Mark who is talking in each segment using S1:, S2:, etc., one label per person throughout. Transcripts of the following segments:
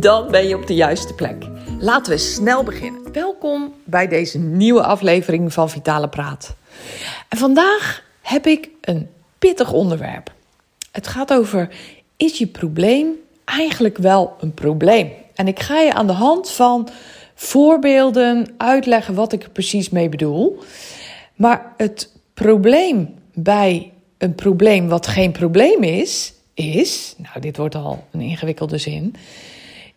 S1: Dan ben je op de juiste plek. Laten we snel beginnen. Welkom bij deze nieuwe aflevering van Vitale Praat. En vandaag heb ik een pittig onderwerp. Het gaat over: is je probleem eigenlijk wel een probleem? En ik ga je aan de hand van voorbeelden uitleggen wat ik er precies mee bedoel. Maar het probleem bij een probleem wat geen probleem is, is, nou dit wordt al een ingewikkelde zin,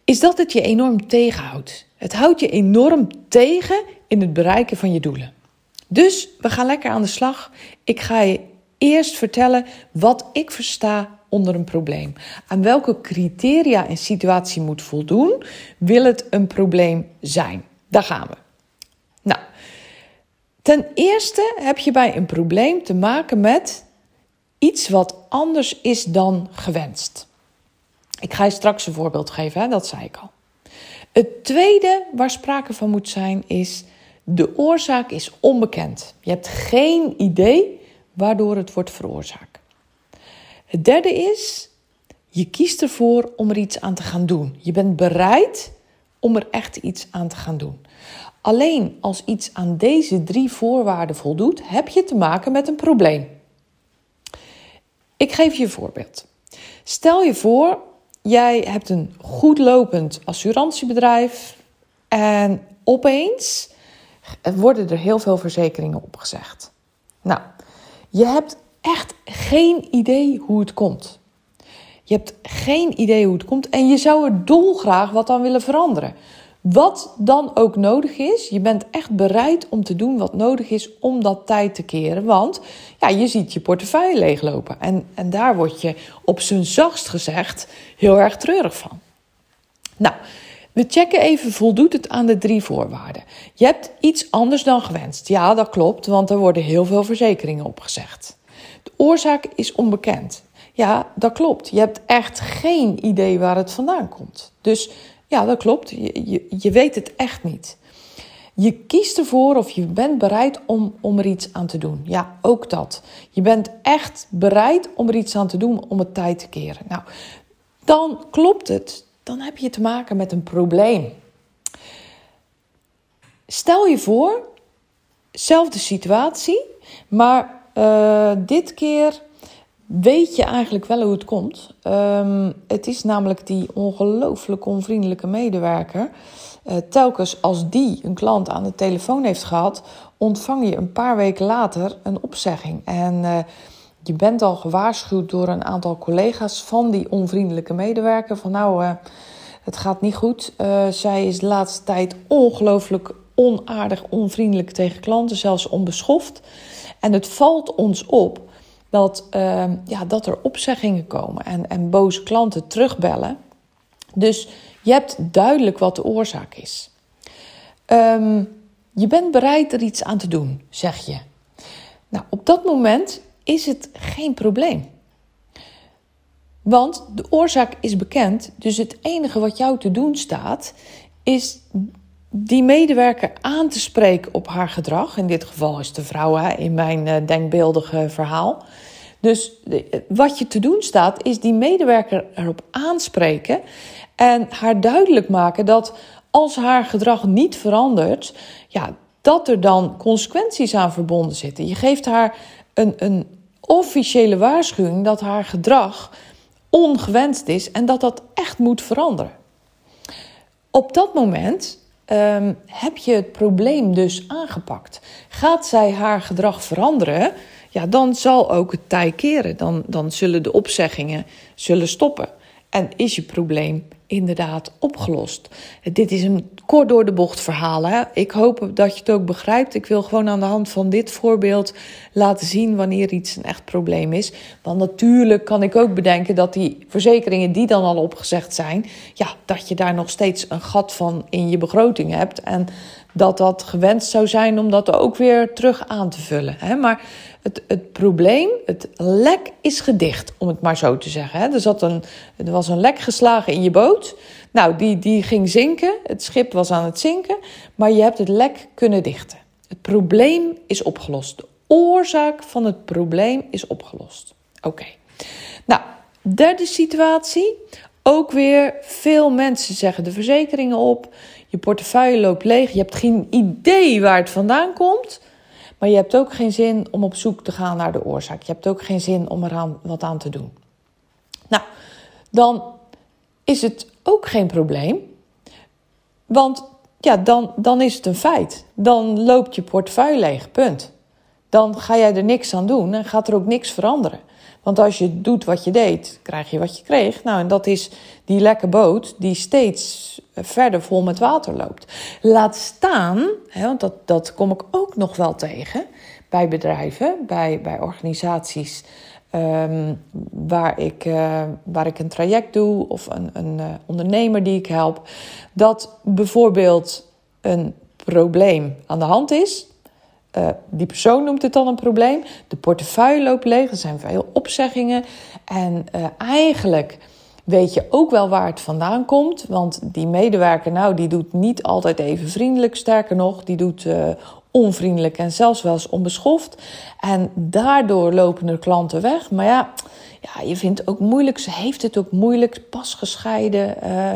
S1: is dat het je enorm tegenhoudt. Het houdt je enorm tegen in het bereiken van je doelen. Dus we gaan lekker aan de slag. Ik ga je eerst vertellen wat ik versta onder een probleem. Aan welke criteria een situatie moet voldoen, wil het een probleem zijn. Daar gaan we. Nou, ten eerste heb je bij een probleem te maken met iets wat anders is dan gewenst. Ik ga je straks een voorbeeld geven, hè? dat zei ik al. Het tweede waar sprake van moet zijn is de oorzaak is onbekend. Je hebt geen idee waardoor het wordt veroorzaakt. Het derde is je kiest ervoor om er iets aan te gaan doen. Je bent bereid om er echt iets aan te gaan doen. Alleen als iets aan deze drie voorwaarden voldoet, heb je te maken met een probleem. Ik geef je een voorbeeld. Stel je voor, jij hebt een goed lopend assurantiebedrijf en opeens worden er heel veel verzekeringen opgezegd. Nou, je hebt echt geen idee hoe het komt. Je hebt geen idee hoe het komt en je zou er dolgraag wat aan willen veranderen. Wat dan ook nodig is, je bent echt bereid om te doen wat nodig is om dat tijd te keren. Want ja, je ziet je portefeuille leeglopen. En, en daar word je op zijn zachtst gezegd heel erg treurig van. Nou, we checken even, voldoet het aan de drie voorwaarden? Je hebt iets anders dan gewenst. Ja, dat klopt, want er worden heel veel verzekeringen opgezegd. De oorzaak is onbekend. Ja, dat klopt. Je hebt echt geen idee waar het vandaan komt. Dus ja, dat klopt. Je, je, je weet het echt niet. Je kiest ervoor of je bent bereid om, om er iets aan te doen. Ja, ook dat. Je bent echt bereid om er iets aan te doen om het tijd te keren. Nou, dan klopt het. Dan heb je te maken met een probleem. Stel je voor, zelfde situatie, maar uh, dit keer weet je eigenlijk wel hoe het komt. Um, het is namelijk die ongelooflijk onvriendelijke medewerker. Uh, telkens als die een klant aan de telefoon heeft gehad, ontvang je een paar weken later een opzegging. En uh, je bent al gewaarschuwd door een aantal collega's van die onvriendelijke medewerker: van nou, uh, het gaat niet goed. zij is de laatste tijd ongelooflijk onaardig, onvriendelijk tegen klanten, zelfs onbeschoft. En het valt ons op dat, uh, ja, dat er opzeggingen komen en, en boze klanten terugbellen. Dus je hebt duidelijk wat de oorzaak is. Um, je bent bereid er iets aan te doen, zeg je. Nou, op dat moment is het geen probleem. Want de oorzaak is bekend, dus het enige wat jou te doen staat, is die medewerker aan te spreken op haar gedrag. In dit geval is de vrouw hè, in mijn uh, denkbeeldige verhaal. Dus wat je te doen staat, is die medewerker erop aanspreken en haar duidelijk maken dat als haar gedrag niet verandert, ja, dat er dan consequenties aan verbonden zitten. Je geeft haar een, een officiële waarschuwing dat haar gedrag ongewenst is en dat dat echt moet veranderen. Op dat moment um, heb je het probleem dus aangepakt. Gaat zij haar gedrag veranderen, ja, dan zal ook het tij keren. Dan, dan zullen de opzeggingen zullen stoppen. En is je probleem inderdaad opgelost? Dit is een kort door de bocht verhaal. Hè? Ik hoop dat je het ook begrijpt. Ik wil gewoon aan de hand van dit voorbeeld laten zien wanneer iets een echt probleem is. Want natuurlijk kan ik ook bedenken dat die verzekeringen die dan al opgezegd zijn, ja, dat je daar nog steeds een gat van in je begroting hebt. En dat dat gewenst zou zijn om dat ook weer terug aan te vullen. Hè? Maar het, het probleem, het lek is gedicht, om het maar zo te zeggen. Hè? Er, zat een, er was een lek geslagen in je boot. Nou, die, die ging zinken. Het schip was aan het zinken. Maar je hebt het lek kunnen dichten. Het probleem is opgelost. De oorzaak van het probleem is opgelost. Oké. Nou, derde situatie. Ook weer veel mensen zeggen de verzekeringen op. Je portefeuille loopt leeg. Je hebt geen idee waar het vandaan komt. Maar je hebt ook geen zin om op zoek te gaan naar de oorzaak. Je hebt ook geen zin om er wat aan te doen. Nou, dan is het ook geen probleem. Want ja, dan, dan is het een feit. Dan loopt je portefeuille leeg, punt. Dan ga jij er niks aan doen en gaat er ook niks veranderen. Want als je doet wat je deed, krijg je wat je kreeg. Nou, en dat is die lekke boot die steeds verder vol met water loopt. Laat staan, hè, want dat, dat kom ik ook nog wel tegen bij bedrijven, bij, bij organisaties ehm, waar, ik, uh, waar ik een traject doe of een, een uh, ondernemer die ik help, dat bijvoorbeeld een probleem aan de hand is. Uh, die persoon noemt het dan een probleem. De portefeuille loopt leeg, er zijn veel opzeggingen. En eigenlijk weet je ook wel waar het vandaan komt. Want die medewerker, nou, die doet niet altijd even vriendelijk. Sterker nog, die doet onvriendelijk en zelfs wel eens onbeschoft. En daardoor lopen er klanten weg. Maar ja, ja, je vindt ook moeilijk. Ze heeft het ook moeilijk, pas gescheiden, uh,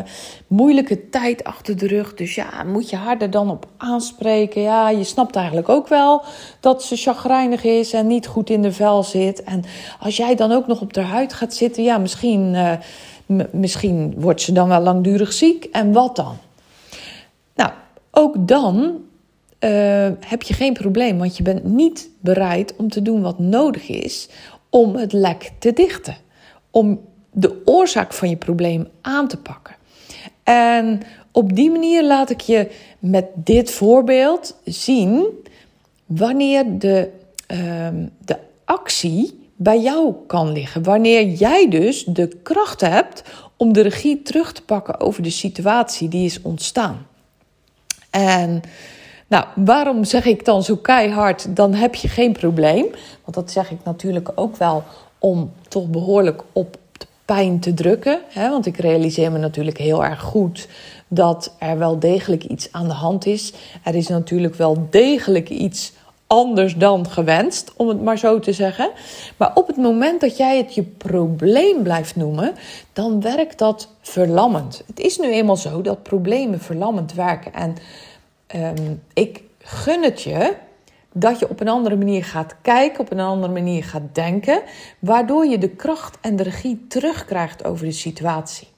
S1: moeilijke tijd achter de rug. Dus ja, moet je haar er dan op aanspreken? Ja, je snapt eigenlijk ook wel dat ze chagrijnig is en niet goed in de vel zit. En als jij dan ook nog op haar huid gaat zitten, ja, misschien. Uh, misschien wordt ze dan wel langdurig ziek. En wat dan? Nou, ook dan uh, heb je geen probleem, want je bent niet bereid om te doen wat nodig is om het lek te dichten. Om de oorzaak van je probleem aan te pakken. En op die manier laat ik je met dit voorbeeld zien wanneer de, uh, de actie bij jou kan liggen. Wanneer jij dus de kracht hebt om de regie terug te pakken over de situatie die is ontstaan. En nou, waarom zeg ik dan zo keihard, dan heb je geen probleem? Want dat zeg ik natuurlijk ook wel om toch behoorlijk op de pijn te drukken. Hè? Want ik realiseer me natuurlijk heel erg goed dat er wel degelijk iets aan de hand is. Er is natuurlijk wel degelijk iets anders dan gewenst, om het maar zo te zeggen. Maar op het moment dat jij het je probleem blijft noemen, dan werkt dat verlammend. Het is nu eenmaal zo dat problemen verlammend werken. En um, ik gun het je dat je op een andere manier gaat kijken, op een andere manier gaat denken, waardoor je de kracht en de regie terugkrijgt over de situatie.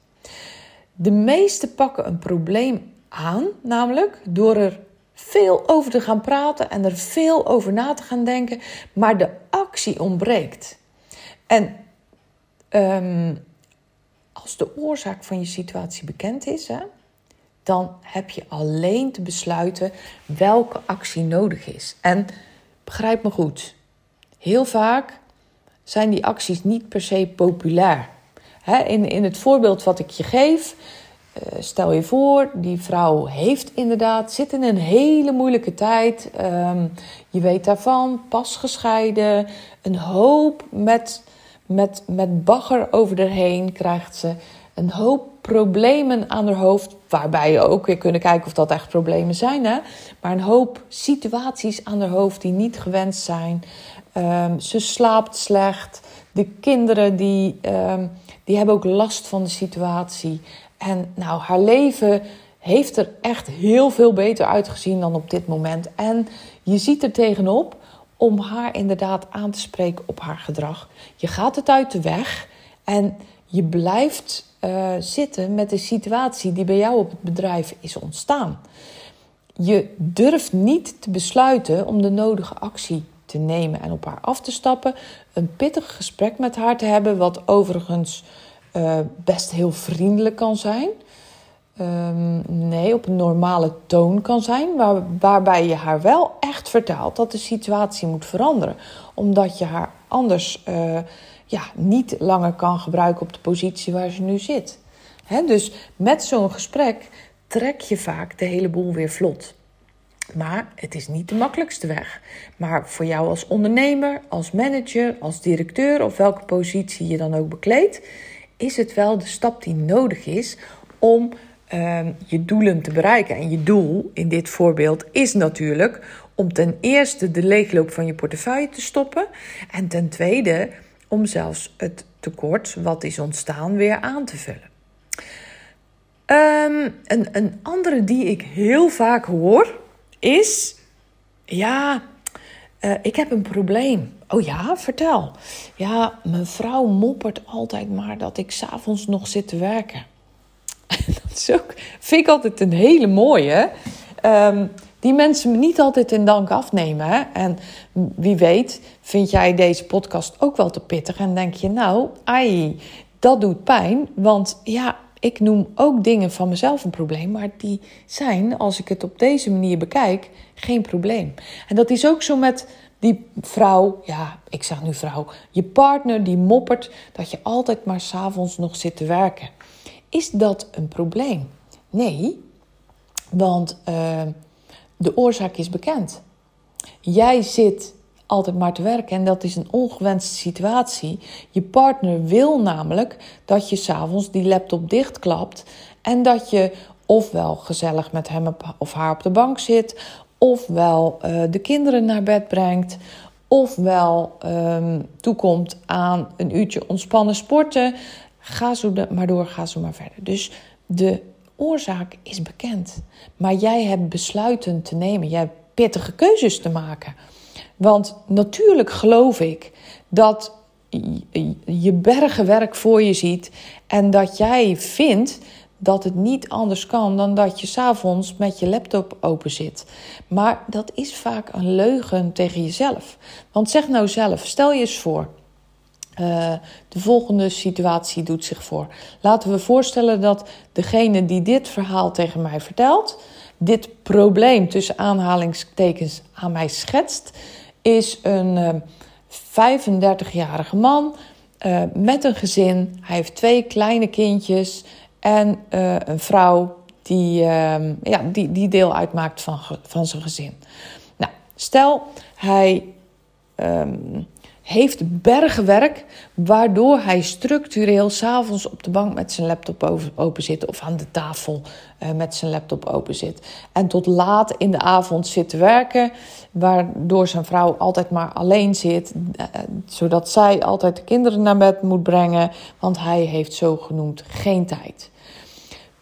S1: De meesten pakken een probleem aan, namelijk door er veel over te gaan praten en er veel over na te gaan denken, maar de actie ontbreekt. En um, als de oorzaak van je situatie bekend is, hè, dan heb je alleen te besluiten welke actie nodig is. En begrijp me goed, heel vaak zijn die acties niet per se populair. in, in het voorbeeld wat ik je geef, uh, stel je voor, die vrouw heeft inderdaad, zit in een hele moeilijke tijd. Um, je weet daarvan, pas gescheiden, een hoop met, met, met bagger over erheen krijgt ze. Een hoop problemen aan haar hoofd, waarbij je ook weer kunnen kijken of dat echt problemen zijn. Hè? Maar een hoop situaties aan haar hoofd die niet gewenst zijn. Um, ze slaapt slecht. De kinderen die, um, die hebben ook last van de situatie. En nou, haar leven heeft er echt heel veel beter uitgezien dan op dit moment. En je ziet er tegenop om haar inderdaad aan te spreken op haar gedrag. Je gaat het uit de weg en je blijft uh, zitten met de situatie die bij jou op het bedrijf is ontstaan. Je durft niet te besluiten om de nodige actie te nemen en op haar af te stappen. Een pittig gesprek met haar te hebben, wat overigens uh, best heel vriendelijk kan zijn. Um, nee, op een normale toon kan zijn, waar, waarbij je haar wel echt vertelt dat de situatie moet veranderen. Omdat je haar anders uh, ja, niet langer kan gebruiken op de positie waar ze nu zit. Dus met zo'n gesprek trek je vaak de hele boel weer vlot. Maar het is niet de makkelijkste weg. Maar voor jou als ondernemer, als manager, als directeur of welke positie je dan ook bekleedt, is het wel de stap die nodig is om uh, je doelen te bereiken. En je doel in dit voorbeeld is natuurlijk om ten eerste de leegloop van je portefeuille te stoppen. En ten tweede om zelfs het tekort wat is ontstaan weer aan te vullen. Um, een, een andere die ik heel vaak hoor is: ja, uh, ik heb een probleem. Oh ja, vertel. Ja, mijn vrouw moppert altijd maar dat ik s'avonds nog zit te werken. dat is ook, vind ik altijd een hele mooie. Um, die mensen me niet altijd in dank afnemen. Hè? En wie weet, vind jij deze podcast ook wel te pittig en denk je, nou, ai, dat doet pijn. Want ja, ik noem ook dingen van mezelf een probleem, maar die zijn, als ik het op deze manier bekijk, geen probleem. En dat is ook zo met die vrouw, ja, ik zeg nu vrouw, je partner die moppert dat je altijd maar s'avonds nog zit te werken. Is dat een probleem? Nee, want uh, de oorzaak is bekend. Jij zit altijd maar te werken en dat is een ongewenste situatie. Je partner wil namelijk dat je s'avonds die laptop dichtklapt en dat je ofwel gezellig met hem of haar op de bank zit, ofwel uh, de kinderen naar bed brengt, ofwel um, toekomt aan een uurtje ontspannen sporten. Ga zo maar door, ga zo maar verder. Dus de oorzaak is bekend. Maar jij hebt besluiten te nemen. Jij hebt pittige keuzes te maken. Want natuurlijk geloof ik dat je bergen werk voor je ziet en dat jij vindt dat het niet anders kan dan dat je s'avonds met je laptop open zit. Maar dat is vaak een leugen tegen jezelf. Want zeg nou zelf, stel je eens voor. Uh, de volgende situatie doet zich voor. Laten we voorstellen dat degene die dit verhaal tegen mij vertelt, dit probleem tussen aanhalingstekens aan mij schetst, is een uh, eh, 35-jarige man uh, met een gezin. Hij heeft twee kleine kindjes en een vrouw die, ehm, ja, die, die deel uitmaakt van, van zijn gezin. Nou, stel hij. Um, heeft bergenwerk, waardoor hij structureel s'avonds op de bank met zijn laptop open zit of aan de tafel uh, met zijn laptop open zit. En tot laat in de avond zit te werken, waardoor zijn vrouw altijd maar alleen zit, uh, zodat zij altijd de kinderen naar bed moet brengen, want hij heeft zogenoemd geen tijd.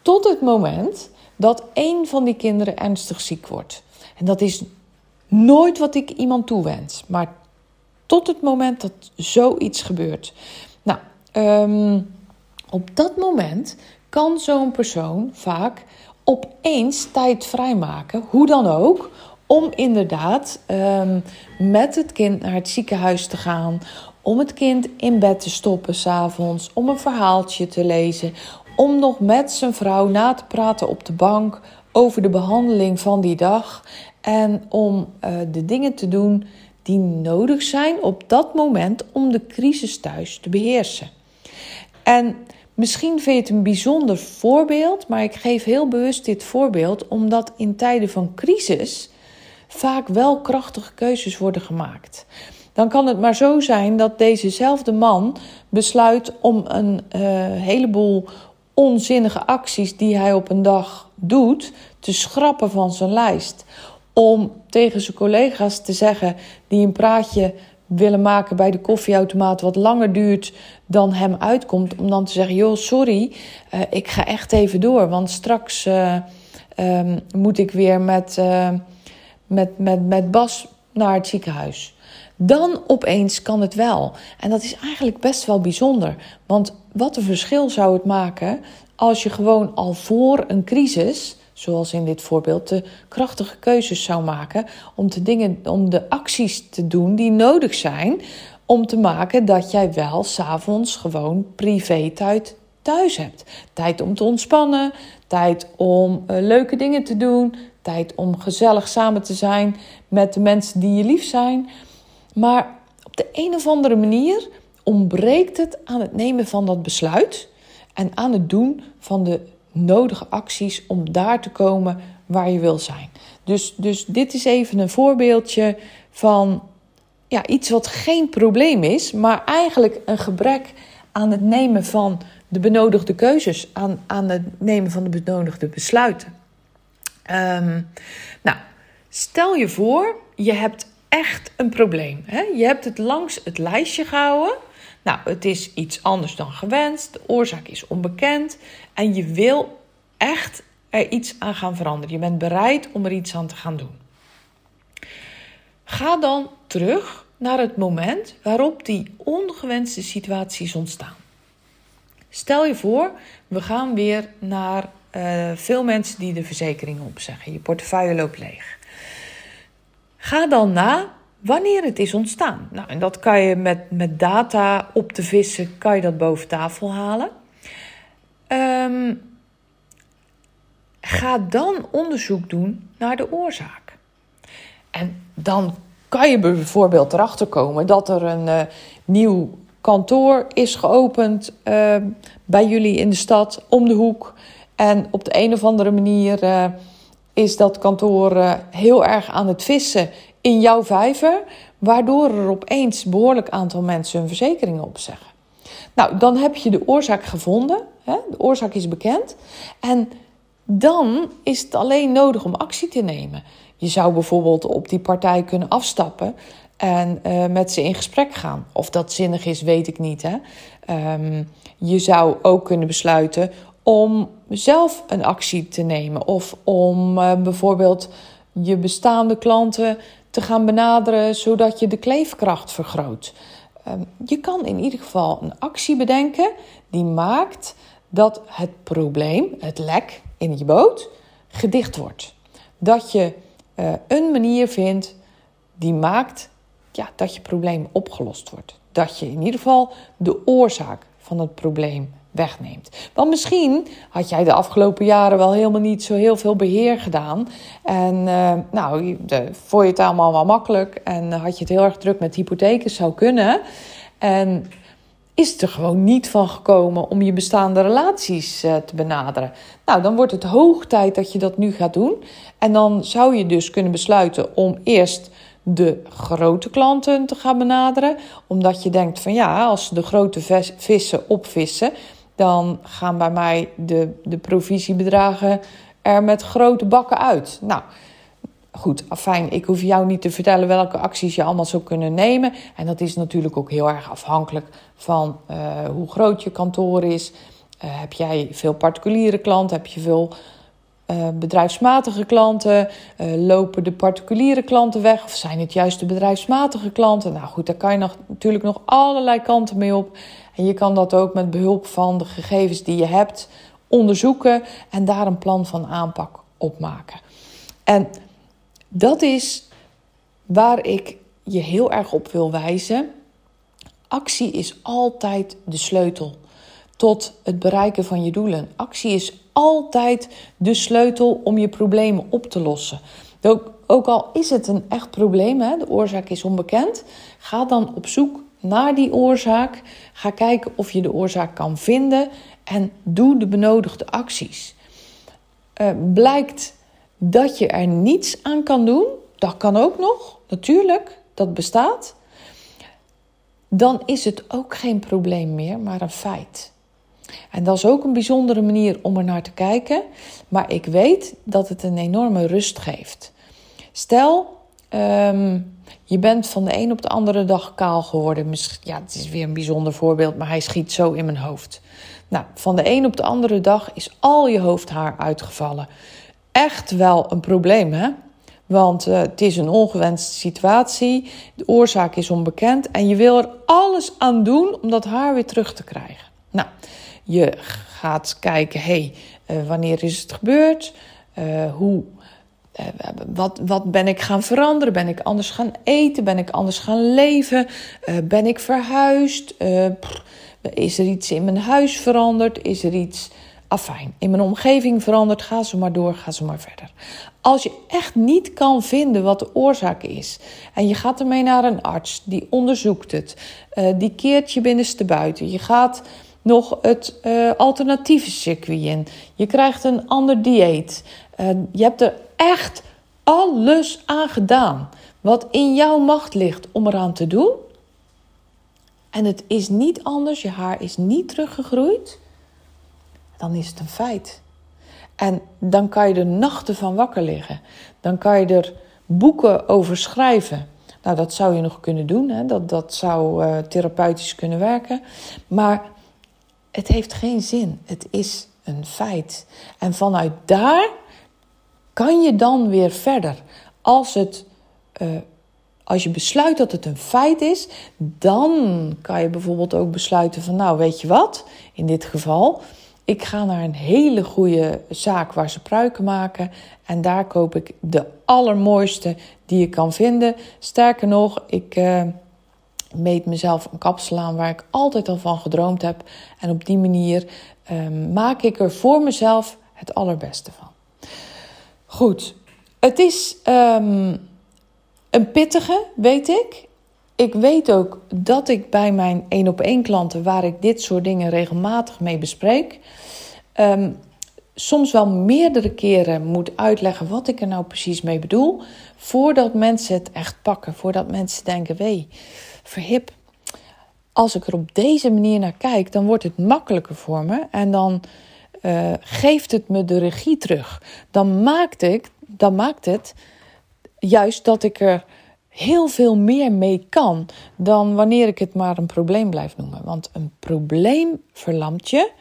S1: Tot het moment dat een van die kinderen ernstig ziek wordt. En dat is nooit wat ik iemand toewens, maar tot het moment dat zoiets gebeurt. Nou, um, op dat moment kan zo'n persoon vaak opeens tijd vrijmaken, hoe dan ook, om inderdaad um, met het kind naar het ziekenhuis te gaan, om het kind in bed te stoppen s'avonds, om een verhaaltje te lezen, om nog met zijn vrouw na te praten op de bank over de behandeling van die dag en om uh, de dingen te doen die nodig zijn op dat moment om de crisis thuis te beheersen. En misschien vind je het een bijzonder voorbeeld, maar ik geef heel bewust dit voorbeeld omdat in tijden van crisis vaak wel krachtige keuzes worden gemaakt. Dan kan het maar zo zijn dat dezezelfde man besluit om een uh, heleboel onzinnige acties die hij op een dag doet te schrappen van zijn lijst om tegen zijn collega's te zeggen die een praatje willen maken bij de koffieautomaat wat langer duurt dan hem uitkomt, om dan te zeggen: joh, sorry, uh, ik ga echt even door, want straks uh, um, moet ik weer met, uh, met, met, met Bas naar het ziekenhuis. Dan opeens kan het wel. En dat is eigenlijk best wel bijzonder. Want wat een verschil zou het maken als je gewoon al voor een crisis zoals in dit voorbeeld, de krachtige keuzes zou maken om de, dingen, om de acties te doen die nodig zijn om te maken dat jij wel s'avonds gewoon privé tijd thuis hebt. Tijd om te ontspannen, tijd om uh, leuke dingen te doen, tijd om gezellig samen te zijn met de mensen die je lief zijn. Maar op de een of andere manier ontbreekt het aan het nemen van dat besluit en aan het doen van de nodige acties om daar te komen waar je wil zijn. Dus, dus dit is even een voorbeeldje van ja, iets wat geen probleem is, maar eigenlijk een gebrek aan het nemen van de benodigde keuzes, aan, aan het nemen van de benodigde besluiten. Ehm, nou, stel je voor, je hebt echt een probleem. Hè? Je hebt het langs het lijstje gehouden. Nou, het is iets anders dan gewenst. De oorzaak is onbekend. En je wil echt er iets aan gaan veranderen. Je bent bereid om er iets aan te gaan doen. Ga dan terug naar het moment waarop die ongewenste situaties ontstaan. Stel je voor, we gaan weer naar uh, veel mensen die de verzekeringen opzeggen. Je portefeuille loopt leeg. Ga dan na wanneer het is ontstaan. Nou, en dat kan je met, met data op te vissen, kan je dat boven tafel halen. Um, ga dan onderzoek doen naar de oorzaak. En dan kan je bijvoorbeeld erachter komen dat er een uh, nieuw kantoor is geopend uh, bij jullie in de stad om de hoek. En op de een of andere manier uh, is dat kantoor heel erg aan het vissen in jouw vijver, waardoor er opeens een behoorlijk aantal mensen hun verzekeringen opzeggen. Nou, dan heb je de oorzaak gevonden. Hè? De oorzaak is bekend. En dan is het alleen nodig om actie te nemen. Je zou bijvoorbeeld op die partij kunnen afstappen en uh, met ze in gesprek gaan. Of dat zinnig is, weet ik niet. Hè? Um, je zou ook kunnen besluiten om zelf een actie te nemen. Of om uh, bijvoorbeeld je bestaande klanten te gaan benaderen zodat je de kleefkracht vergroot. Um, je kan in ieder geval een actie bedenken die maakt dat het probleem, het lek in je boot, gedicht wordt. Dat je uh, een manier vindt die maakt ja, dat je probleem opgelost wordt. Dat je in ieder geval de oorzaak van het probleem wegneemt. Want misschien had jij de afgelopen jaren wel helemaal niet zo heel veel beheer gedaan. En uh, nou, de, vond je het allemaal wel makkelijk en had je het heel erg druk met hypotheken, zou kunnen. En is er gewoon niet van gekomen om je bestaande relaties uh, te benaderen. Nou, dan wordt het hoog tijd dat je dat nu gaat doen. En dan zou je dus kunnen besluiten om eerst de grote klanten te gaan benaderen. Omdat je denkt van ja, als de grote vissen opvissen, dan gaan bij mij de, de provisiebedragen er met grote bakken uit. Nou, goed, fijn, ik hoef jou niet te vertellen welke acties je allemaal zou kunnen nemen. En dat is natuurlijk ook heel erg afhankelijk van uh, hoe groot je kantoor is. Uh, heb jij veel particuliere klanten? Heb je veel uh, bedrijfsmatige klanten? lopen de particuliere klanten weg? Of zijn het juist de bedrijfsmatige klanten? Nou goed, daar kan je natuurlijk nog allerlei kanten mee op. En je kan dat ook met behulp van de gegevens die je hebt onderzoeken en daar een plan van aanpak op maken. En dat is waar ik je heel erg op wil wijzen. Actie is altijd de sleutel tot het bereiken van je doelen. Actie is altijd de sleutel om je problemen op te lossen. Ook, al is het een echt probleem, hè, de oorzaak is onbekend, ga dan op zoek naar die oorzaak. Ga kijken of je de oorzaak kan vinden en doe de benodigde acties. Uh, blijkt dat je er niets aan kan doen, dat kan ook nog, natuurlijk, dat bestaat. Dan is het ook geen probleem meer, maar een feit. En dat is ook een bijzondere manier om er naar te kijken. Maar ik weet dat het een enorme rust geeft. Stel, um, je bent van de een op de andere dag kaal geworden. Ja, het is weer een bijzonder voorbeeld, maar hij schiet zo in mijn hoofd. Nou, van de een op de andere dag is al je hoofdhaar uitgevallen. Echt wel een probleem, hè? Want uh, het is een ongewenste situatie. De oorzaak is onbekend. En je wil er alles aan doen om dat haar weer terug te krijgen. Nou, je gaat kijken, hé, hey, uh, wanneer is het gebeurd? Uh, hoe eh, wat, wat ben ik gaan veranderen? Ben ik anders gaan eten? Ben ik anders gaan leven? Uh, ben ik verhuisd? Uh, Is er iets in mijn huis veranderd? Is er iets afijn in mijn omgeving veranderd? Ga zo maar door, ga zo maar verder. Als je echt niet kan vinden wat de oorzaak is en je gaat ermee naar een arts die onderzoekt het, die keert je binnenste buiten, je gaat nog het alternatieve circuit in, je krijgt een ander dieet, je hebt er echt alles aan gedaan wat in jouw macht ligt om eraan te doen. En het is niet anders, je haar is niet teruggegroeid, dan is het een feit. En dan kan je er nachten van wakker liggen. Dan kan je er boeken over schrijven. Nou, dat zou je nog kunnen doen. Hè? Dat, dat zou uh, therapeutisch kunnen werken. Maar het heeft geen zin. Het is een feit. En vanuit daar kan je dan weer verder. Als, het, uh, als je besluit dat het een feit is, dan kan je bijvoorbeeld ook besluiten van, nou weet je wat, in dit geval, ik ga naar een hele goede zaak waar ze pruiken maken. En daar koop ik de allermooiste die je kan vinden. Sterker nog, ik uh, meet mezelf een kapsel aan waar ik altijd al van gedroomd heb. En op die manier uh, maak ik er voor mezelf het allerbeste van. Goed, het is um, een pittige, weet ik. Ik weet ook dat ik bij mijn één op één klanten, waar ik dit soort dingen regelmatig mee bespreek, um, soms wel meerdere keren moet uitleggen wat ik er nou precies mee bedoel, voordat mensen het echt pakken, voordat mensen denken: wee, verhip. Als ik er op deze manier naar kijk, dan wordt het makkelijker voor me en dan uh, geeft het me de regie terug. Dan maakt, ik, dan maakt het juist dat ik er heel veel meer mee kan dan wanneer ik het maar een probleem blijf noemen. Want een probleem verlamt je.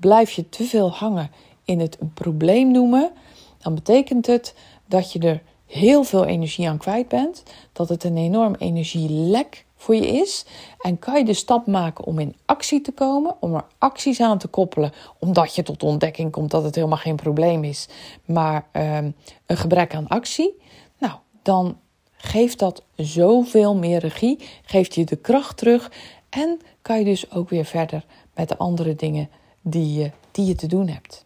S1: Blijf je te veel hangen in het een probleem noemen, dan betekent het dat je er heel veel energie aan kwijt bent, dat het een enorm energielek voor je is. En kan je de stap maken om in actie te komen, om er acties aan te koppelen, omdat je tot ontdekking komt dat het helemaal geen probleem is, maar uh, een gebrek aan actie. Nou, dan geeft dat zoveel meer regie, geeft je de kracht terug en kan je dus ook weer verder met de andere dingen die je, die je te doen hebt.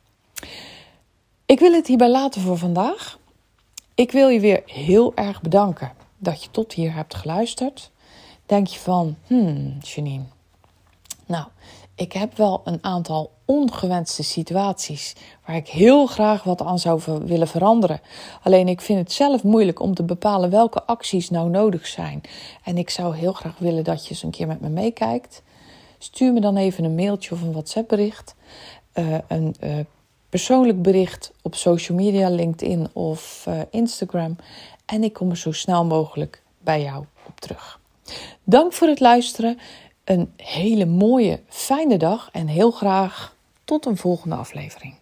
S1: Ik wil het hierbij laten voor vandaag. Ik wil je weer heel erg bedanken dat je tot hier hebt geluisterd. Denk je van, hmm, Janine. Nou, ik heb wel een aantal ongewenste situaties waar ik heel graag wat aan zou willen veranderen. Alleen ik vind het zelf moeilijk om te bepalen welke acties nou nodig zijn. En ik zou heel graag willen dat je eens een keer met me meekijkt. Stuur me dan even een mailtje of een WhatsApp bericht. Uh, een uh, persoonlijk bericht op social media, LinkedIn of uh, Instagram. En ik kom er zo snel mogelijk bij jou op terug. Dank voor het luisteren. Een hele mooie, fijne dag en heel graag tot een volgende aflevering.